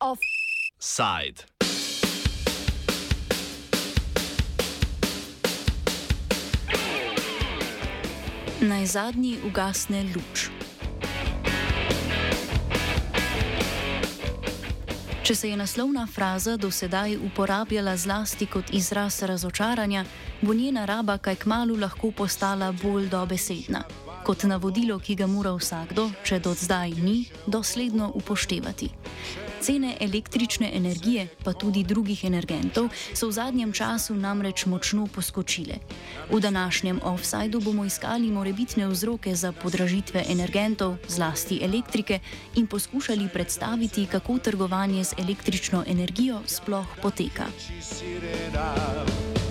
Offside. Naj zadnji ugasne luč. Če se je naslovna fraza do sedaj uporabljala zlasti kot izraz razočaranja, bo njena raba kaj k malu lahko postala bolj dobesedna, kot navodilo, ki ga mora vsakdo, če do zdaj ni, dosledno upoštevati. Cene električne energije, pa tudi drugih energentov, so v zadnjem času namreč močno poskočile. V današnjem offsajdu bomo iskali morebitne vzroke za podražitve energentov, zlasti elektrike, in poskušali predstaviti, kako trgovanje z električno energijo sploh poteka. Novi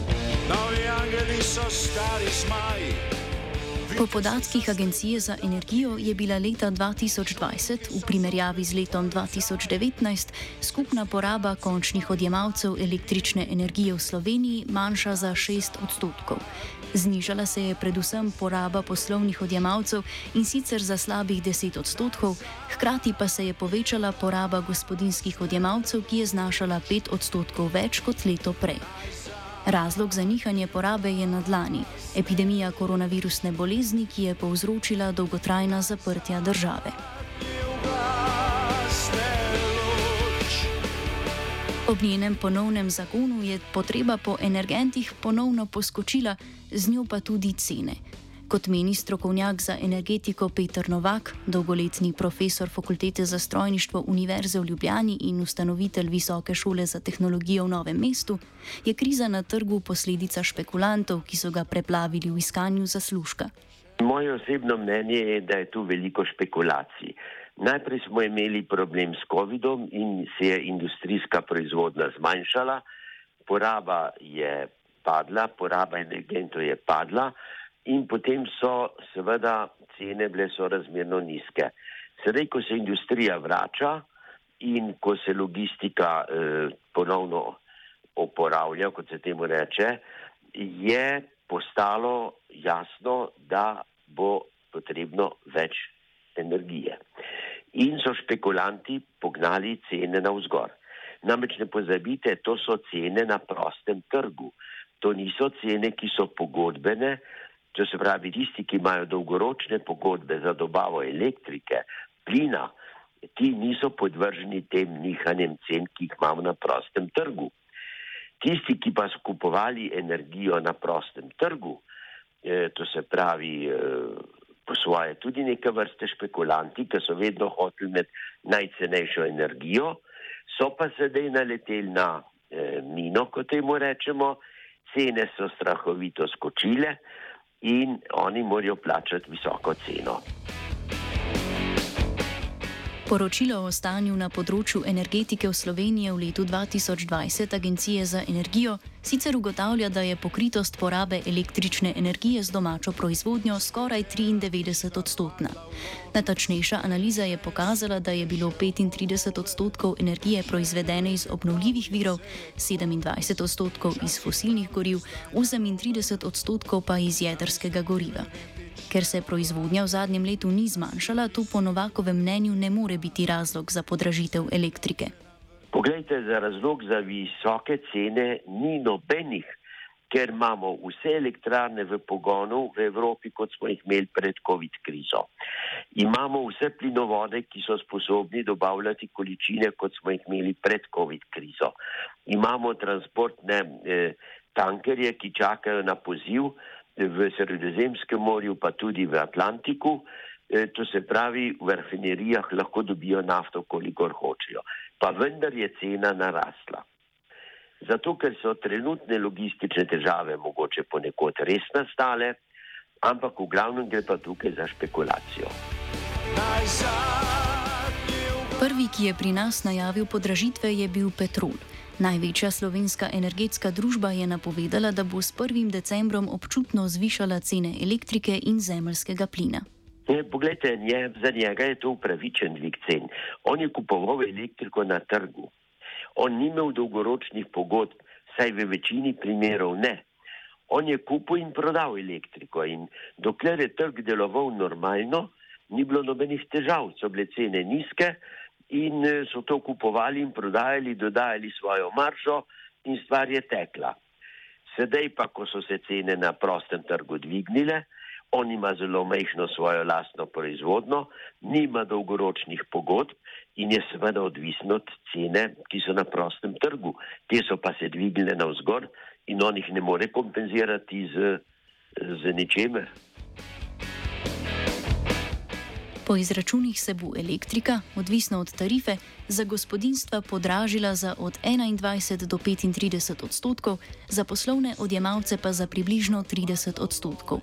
Po podatkih Agencije za energijo je bila leta 2020 v primerjavi z letom 2019 skupna poraba končnih odjemalcev električne energije v Sloveniji manjša za 6 odstotkov. Znižala se je predvsem poraba poslovnih odjemalcev in sicer za slabih 10 odstotkov, hkrati pa se je povečala poraba gospodinskih odjemalcev, ki je znašala 5 odstotkov več kot leto prej. Razlog za nihanje porabe je nadlani - epidemija koronavirusne bolezni, ki je povzročila dolgotrajna zaprtja države. Ob njenem ponovnem zakonu je potreba po energentih ponovno poskočila, z njo pa tudi cene. Kot meni strokovnjak za energetiko Petr Novak, dolgoletni profesor Fakultete za strojništvo Univerze v Ljubljani in ustanovitelj Visoke šole za tehnologijo v Novem mestu, je kriza na trgu posledica špekulantov, ki so ga preplavili v iskanju zaslužka. Moje osebno mnenje je, da je tu veliko špekulacij. Najprej smo imeli problem s COVID-om in se je industrijska proizvodnja zmanjšala, poraba je padla, poraba energentov je padla in potem so seveda cene bile sorazmerno nizke. Sedaj, ko se industrija vrača in ko se logistika eh, ponovno opravlja, kot se temu reče, je postalo jasno, da bo potrebno več energije. In so špekulanti pognali cene na vzgor. Namreč ne pozabite, to so cene na prostem trgu. To niso cene, ki so pogodbene, to se pravi tisti, ki imajo dolgoročne pogodbe za dobavo elektrike, plina, ti niso podvrženi tem nihanjem cen, ki jih imamo na prostem trgu. Tisti, ki pa so kupovali energijo na prostem trgu, eh, to se pravi eh, po svoje tudi neke vrste špekulanti, ki so vedno hoteli imeti najcenejšo energijo, so pa sedaj naleteli na eh, mino, kot temu rečemo, cene so strahovito skočile, in oni morajo plačati visoko ceno. Poročilo o stanju na področju energetike v Sloveniji v letu 2020 Agencije za energijo sicer ugotavlja, da je pokritost porabe električne energije z domačo proizvodnjo skoraj 93 odstotna. Natačnejša analiza je pokazala, da je bilo 35 odstotkov energije proizvedene iz obnovljivih virov, 27 odstotkov iz fosilnih goriv, 38 odstotkov pa iz jedrskega goriva. Ker se proizvodnja v zadnjem letu ni zmanjšala, to po Novakovem mnenju ne more biti razlog za podražitev elektrike. Poglejte, za razlog za visoke cene ni nobenih, ker imamo vse elektrarne v pogonu v Evropi, kot smo jih imeli pred COVID krizo. Imamo vse plinovode, ki so sposobni dobavljati količine, kot smo jih imeli pred COVID krizo. Imamo transportne eh, tankerje, ki čakajo na poziv v Sredozemskem morju, pa tudi v Atlantiku. E, to se pravi, v rafinerijah lahko dobijo nafto, kolikor hočejo. Pa vendar je cena narasla. Zato, ker so trenutne logistične težave mogoče ponekod res nastale, ampak v glavnem gre pa tukaj za špekulacijo. Ki je pri nas najavil podražitve, je bil Petrol. Največja slovenska energetska družba je napovedala, da bo s 1. decembrom občutno zvišala cene elektrike in zemljskega plina. Poglejte, nje, za njega je to upravičen dvig cen. On je kupoval elektriko na trgu. On ni imel dolgoročnih pogodb, saj v večini primerov ne. On je kupil in prodal elektriko in dokler je trg deloval normalno, ni bilo nobenih težav, so bile cene nizke in eh, so to kupovali in prodajali, dodajali svojo maržo in stvar je tekla. Sedaj pa, ko so se cene na prostem trgu dvignile, on ima zelo mehko svojo lastno proizvodno, nima dolgoročnih pogodb in je seveda odvisno od cene, ki so na prostem trgu. Te so pa se dvignile na vzgor in on jih ne more kompenzirati z, z ničemer. Po izračunih se bo elektrika, odvisno od tarife, za gospodinstva podražila za od 21 do 35 odstotkov, za poslovne odjemalce pa za približno 30 odstotkov.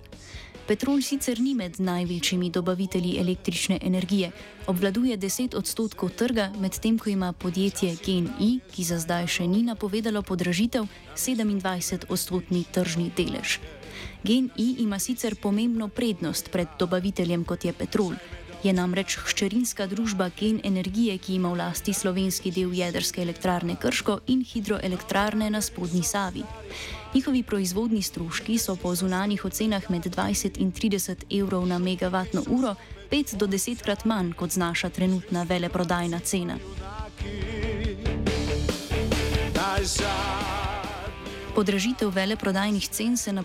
Petrol sicer ni med največjimi dobavitelji električne energije, obvladuje 10 odstotkov trga, medtem ko ima podjetje GNI, ki za zdaj še ni napovedalo podražitev, 27 odstotni tržni delež. GNI ima sicer pomembno prednost pred dobaviteljem kot je Petrol je namreč hčerinska družba Gen Energije, ki ima v lasti slovenski del jedrske elektrarne Krško in hidroelektrarne na spodnji Savi. Njihovi proizvodni stroški so po zunanjih ocenah med 20 in 30 evrov na megavatno uro, 5 do 10 krat manj kot znaša trenutna veleprodajna cena. Podražitev veleprodajnih cen se na,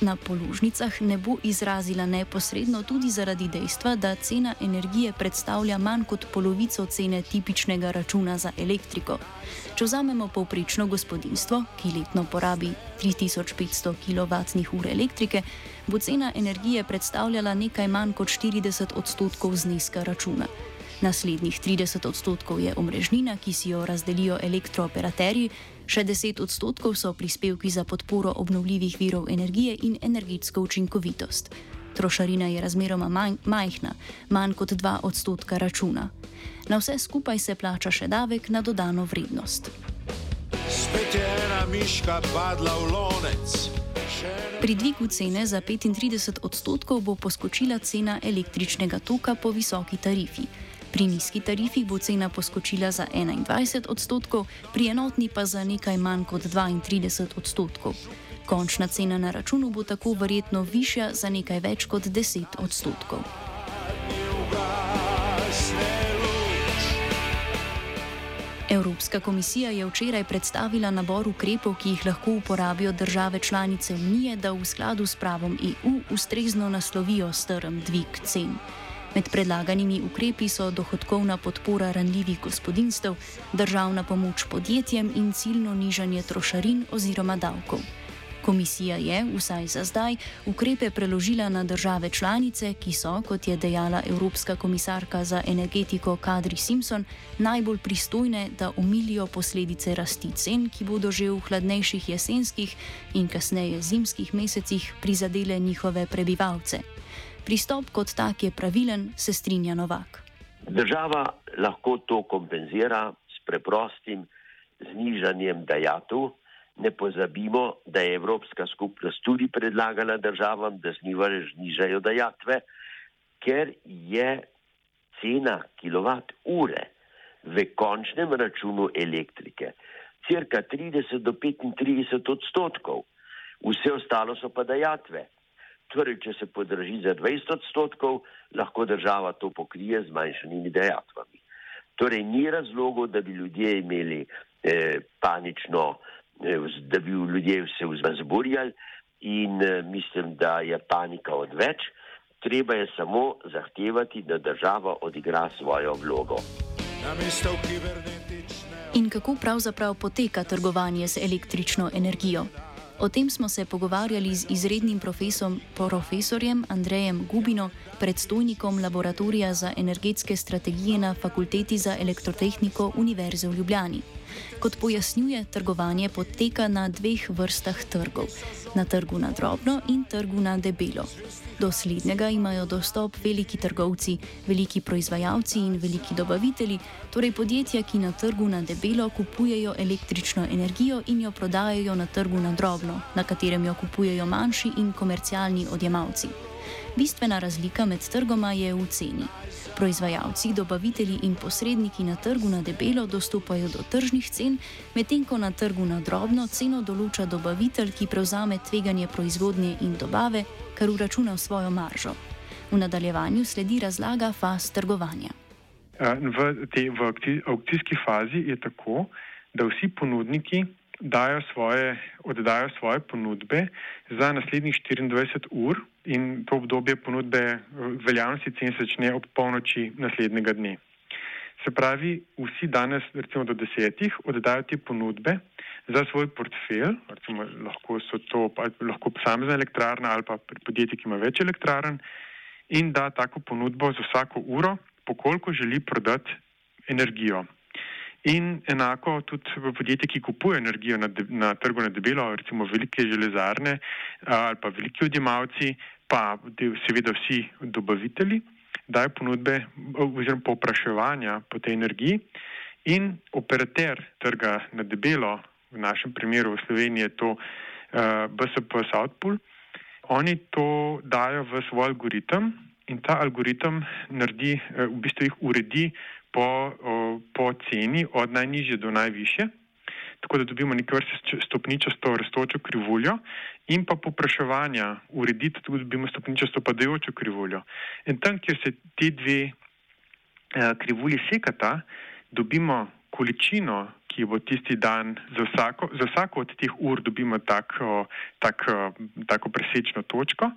na položnicah ne bo izrazila neposredno tudi zaradi dejstva, da cena energije predstavlja manj kot polovico cene tipičnega računa za elektriko. Če vzamemo povprečno gospodinstvo, ki letno porabi 3500 kWh elektrike, bo cena energije predstavljala nekaj manj kot 40 odstotkov zneska računa. Naslednjih 30 odstotkov je omrežnina, ki si jo razdelijo elektrooperaterji, še 10 odstotkov so prispevki za podporo obnovljivih virov energije in energetsko učinkovitost. Trošarina je razmeroma manj, majhna, manj kot 2 odstotka računa. Na vse skupaj se plača še davek na dodano vrednost. Spet je ena miška padla v lonec. Pri dvigu cene za 35 odstotkov bo poskočila cena električnega toka po visoki tarifi. Pri nizki tarifi bo cena poskočila za 21 odstotkov, pri enotni pa za nekaj manj kot 32 odstotkov. Končna cena na računu bo tako verjetno višja za nekaj več kot 10 odstotkov. Evropska komisija je včeraj predstavila nabor ukrepov, ki jih lahko uporabijo države članice Unije, da v skladu s pravom EU ustrezno naslovijo strm dvig cen. Med predlaganimi ukrepi so dohodkovna podpora ranljivih gospodinstv, državna pomoč podjetjem in ciljno nižanje trošarin oziroma davkov. Komisija je, vsaj za zdaj, ukrepe preložila na države članice, ki so, kot je dejala Evropska komisarka za energetiko Kadri Simpson, najbolj pristojne, da omilijo posledice rasti cen, ki bodo že v hladnejših jesenskih in kasneje zimskih mesecih prizadele njihove prebivalce. Pristop kot tak je pravilen, se strinja Novak. Država lahko to kompenzira s preprostim znižanjem dajatu. Ne pozabimo, da je Evropska skupnost tudi predlagala državam, da znižajo dajatve, ker je cena kilovat ure v končnem računu elektrike cirka 30 do 35 odstotkov, vse ostalo so pa dajatve. Torej, če se podraži za 20 odstotkov, lahko država to pokrije z manjšimi dejatvami. Torej, ni razlogov, da bi ljudje imeli eh, panično, eh, da bi ljudje se vzburjali in eh, mislim, da je panika odveč. Treba je samo zahtevati, da država odigra svojo vlogo. In kako pravzaprav poteka trgovanje z električno energijo? O tem smo se pogovarjali z izrednim profesorjem Andrejem Gubino, predstojnikom laboratorija za energetske strategije na Fakulteti za elektrotehniko Univerze v Ljubljani. Kot pojasnjuje, trgovanje poteka na dveh vrstah trgov: na trgu na drobno in trgu na debelo. Do slednjega imajo dostop veliki trgovci, veliki proizvajalci in veliki dobavitelji, torej podjetja, ki na trgu na debelo kupujejo električno energijo in jo prodajajo na trgu na drobno, na katerem jo kupujejo manjši in komercialni odjemalci. Bistvena razlika med trgoma je v ceni. Proizvajalci, dobavitelji in posredniki na trgu na debelo dostopajo do tržnih cen, medtem ko na trgu na drobno ceno določa dobavitelj, ki prevzame tveganje proizvodnje in dobave, kar uračuna v svojo maržo. V nadaljevanju sledi razlaga faz trgovanja. V, te, v aukcijski fazi je tako, da vsi ponudniki dajo svoje, oddajo svoje ponudbe za naslednjih 24 ur in to obdobje ponudbe veljavnosti cen se začne ob polnoči naslednjega dne. Se pravi, vsi danes, recimo do desetih, oddajo te ponudbe za svoj portfelj, recimo lahko so to lahko posamezna elektrarna ali pa podjetje, ki ima več elektrarn in da tako ponudbo za vsako uro, pokoliko želi prodati energijo. In enako tudi v podjetje, ki kupuje energijo na, de, na trgu na debelo, recimo velike železarne ali pa veliki odjemalci, pa seveda vsi dobavitelji, dajo ponudbe oziroma popraševanja po tej energiji. In operater trga na debelo, v našem primeru v Sloveniji je to uh, BSP Southpool, oni to dajo v svoj algoritem in ta algoritem naredi, uh, v bistvu jih uredi po, po ceni od najnižje do najviše, tako da dobimo nekaj vrste stopničasto rastočo krivuljo. In pa popraševanja urediti, tako da dobimo stopničasto padajočo krivuljo. In tam, kjer se te dve eh, krivulji sekata, dobimo količino, ki bo tisti dan za vsako, za vsako od teh ur dobimo tako, tako, tako presečno točko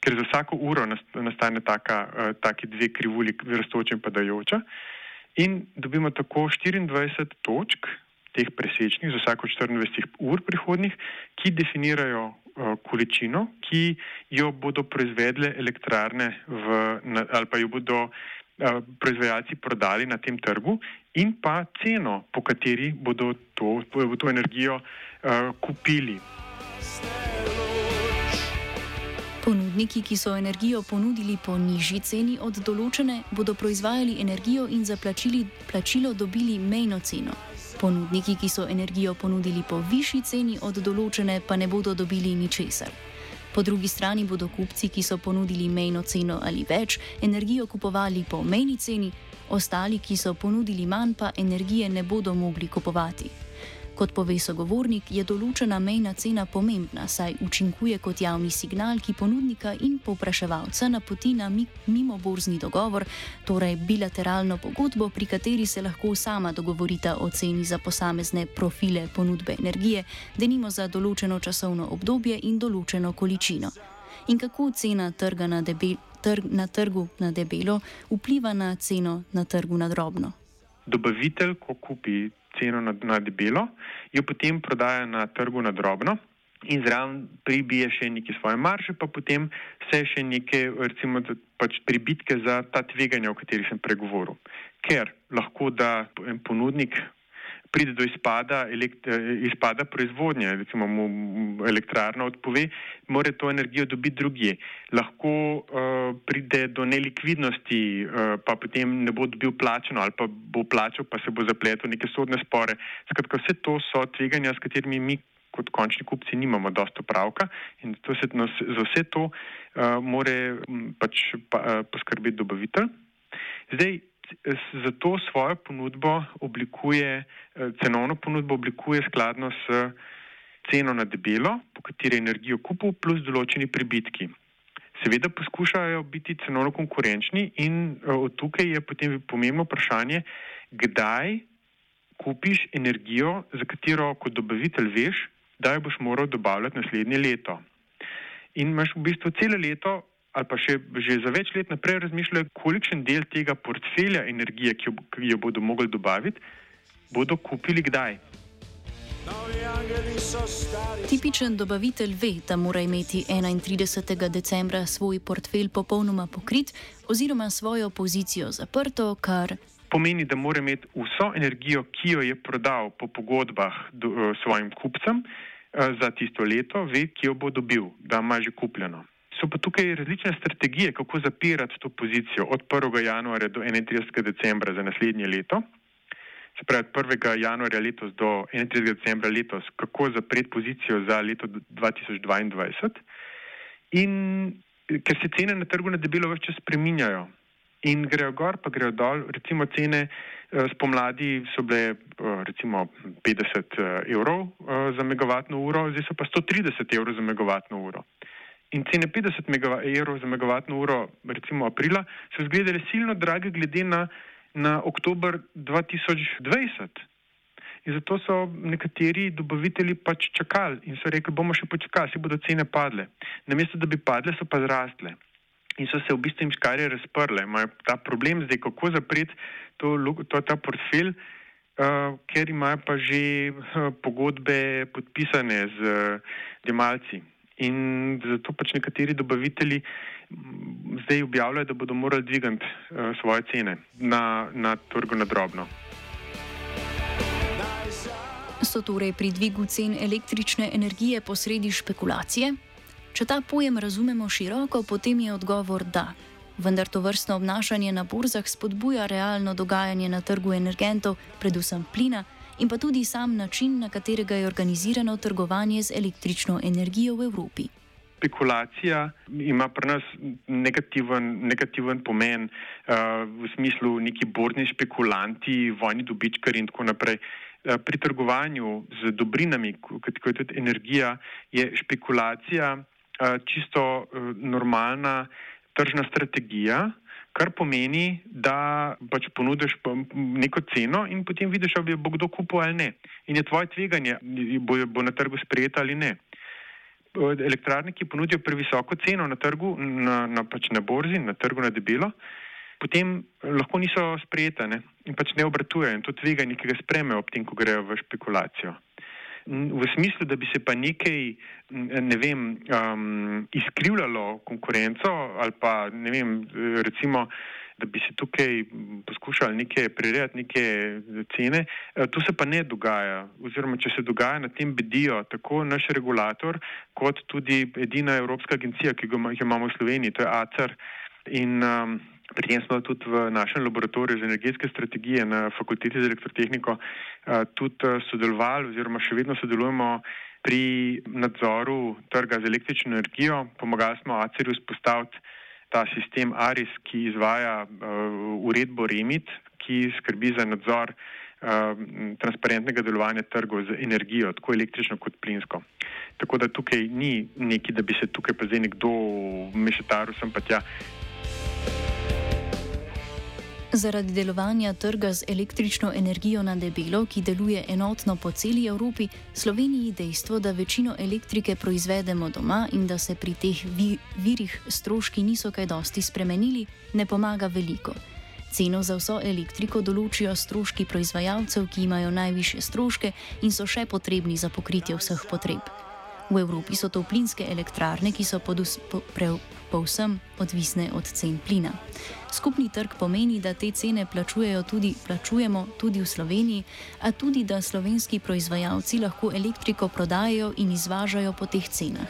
ker za vsako uro nastane taka, uh, taki dve krivulji, rastoča in padajoča. In dobimo tako 24 točk, teh presečnih, za vsako 24 ur prihodnih, ki definirajo uh, količino, ki jo bodo proizvedle elektrarne v, na, ali pa jo bodo uh, proizvajalci prodali na tem trgu, in pa ceno, po kateri bodo to, bodo to energijo uh, kupili. Ponudniki, ki so energijo ponudili po nižji ceni od določene, bodo proizvajali energijo in za plačilo dobili mejno ceno. Ponudniki, ki so energijo ponudili po višji ceni od določene, pa ne bodo dobili ničesar. Po drugi strani bodo kupci, ki so ponudili mejno ceno ali več, energijo kupovali po mejni ceni, ostali, ki so ponudili manj, pa energije ne bodo mogli kupovati. Kot pove sogovornik, je določena mejna cena pomembna, saj učinkuje kot javni signal, ki ponudnika in povpraševalca napoti na mimo borzni dogovor, torej bilateralno pogodbo, pri kateri se lahko sama dogovorita o ceni za posamezne profile ponudbe energije, denimo za določeno časovno obdobje in določeno količino. In kako cena trga na, debel, trg, na trgu na debelo vpliva na ceno na trgu na drobno? Dobavitelj, ko kupi ceno na, na debelo, jo potem prodaja na trgu na drobno in zraven pribije še neke svoje marže, pa potem vse še neke, recimo, pač pribitke za ta tveganja, o katerih sem pregovoril. Ker lahko da ponudnik pride do izpada, elekt, izpada proizvodnje, recimo mu elektrarna odpove, mora to energijo dobiti drugje. Lahko uh, pride do nelikvidnosti, uh, pa potem ne bo dobil plačeno ali pa bo plačal, pa se bo zapletel neke sodne spore. Skratka, vse to so tveganja, s katerimi mi kot končni kupci nimamo dosto pravka in se, no, za vse to uh, more pač pa, uh, poskrbeti dobavitelj. Zdaj, zato svojo ponudbo oblikuje, eh, cenovno ponudbo oblikuje skladno s ceno na debelo, po kateri je energijo kupil, plus določeni pribitki. Seveda poskušajo biti cenovno konkurenčni in eh, od tukaj je potem pomembno vprašanje, kdaj kupiš energijo, za katero kot dobavitelj veš, da jo boš moral dobavljati naslednje leto. In imaš v bistvu celo leto ali pa še že za več let naprej razmišljajo, kolikšen del tega portfelja energije, ki jo, ki jo bodo mogli dobaviti, bodo kupili kdaj. Tipičen dobavitelj ve, da mora imeti 31. decembra svoj portfelj popolnoma pokrit oziroma svojo pozicijo zaprto, kar pomeni, da mora imeti vso energijo, ki jo je prodal po pogodbah do, uh, svojim kupcem uh, za tisto leto, ve, ki jo bo dobil, da ima že kupljeno. So pa tukaj različne strategije, kako zapirati to pozicijo od 1. januarja do 31. decembra za naslednje leto. Se pravi, od 1. januarja letos do 31. decembra letos, kako zapreti pozicijo za leto 2022. In ker se cene na trgu na debelo več čas spreminjajo in grejo gor, pa grejo dol. Recimo cene uh, spomladi so bile uh, recimo 50 evrov za megavatno uro, zdaj so pa 130 evrov za megavatno uro. In cene 50 evrov za megavatno uro, recimo aprila, so izgledale silno drage glede na, na oktober 2020. In zato so nekateri dobavitelji pač čakali in so rekli, bomo še počakali, si bodo cene padle. Namesto da bi padle, so pa zrastle. In so se v bistvu jim škarje razprle. Imajo ta problem zdaj, kako zapreti to, to, ta portfelj, uh, ker imajo pa že uh, pogodbe podpisane z uh, demalci. In zato pač nekateri dobavitelji zdaj objavljajo, da bodo morali dvigati uh, svoje cene na, na trgu na drobno. So torej pri dvigu cen električne energije posredi špekulacije? Če ta pojem razumemo široko, potem je odgovor da. Vendar to vrstno obnašanje na borzah spodbuja realno dogajanje na trgu energentov, predvsem plina, in pa tudi sam način, na katerega je organizirano trgovanje z električno energijo v Evropi. Spekulacija ima pri nas negativen, negativen pomen uh, v smislu neki borzni špekulanti, vojni dobičkari in tako naprej. Eh, pri trgovanju z dobrinami, kot je tudi energija, je špekulacija eh, čisto eh, normalna tržna strategija, kar pomeni, da pač ponudiš neko ceno in potem vidiš, ali bo kdo kupil ali ne. In je tvoje tveganje, bo, bo na trgu sprejeta ali ne. Elektrarne, ki ponudijo previsoko ceno na trgu, na, na, pač na borzi, na trgu na debelo, potem lahko niso sprejete ne? in pač ne obratujejo in to tveganje, ki ga spremejo ob tem, ko grejo v špekulacijo. V smislu, da bi se pa nekaj, ne vem, um, izkrivljalo konkurenco ali pa, ne vem, recimo, da bi se tukaj poskušali nekaj prirejati, neke cene, eh, to se pa ne dogaja. Oziroma, če se dogaja, na tem bedijo tako naš regulator, kot tudi edina Evropska agencija, ki jo imamo v Sloveniji, to je ACER. In, um, Pri tem smo tudi v našem laboratoriju za energetske strategije na fakulteti za elektrotehniko tudi sodelovali oziroma še vedno sodelujemo pri nadzoru trga z električno energijo. Pomagali smo ACER-u spostaviti ta sistem ARIS, ki izvaja uredbo REMIT, ki skrbi za nadzor transparentnega delovanja trgov z energijo, tako električno kot plinsko. Tako da tukaj ni neki, da bi se tukaj pa zdaj nekdo mešetaril sem pa tja. Zaradi delovanja trga z električno energijo na debelo, ki deluje enotno po celi Evropi, Sloveniji dejstvo, da večino elektrike proizvedemo doma in da se pri teh vi virih stroški niso kaj dosti spremenili, ne pomaga veliko. Ceno za vso elektriko določijo stroški proizvajalcev, ki imajo najviše stroške in so še potrebni za pokritje vseh potreb. V Evropi so to plinske elektrarne, ki so povsem odvisne od cen plina. Skupni trg pomeni, da te cene tudi, plačujemo tudi v Sloveniji, a tudi da slovenski proizvajalci lahko elektriko prodajajo in izvažajo po teh cenah.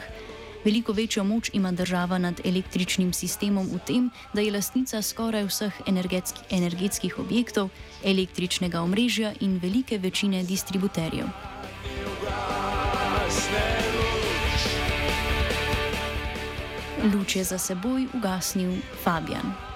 Veliko večjo moč ima država nad električnim sistemom v tem, da je lastnica skoraj vseh energetski, energetskih objektov, električnega omrežja in velike večine distributerjev. Luč je za seboj ugasnil Fabian.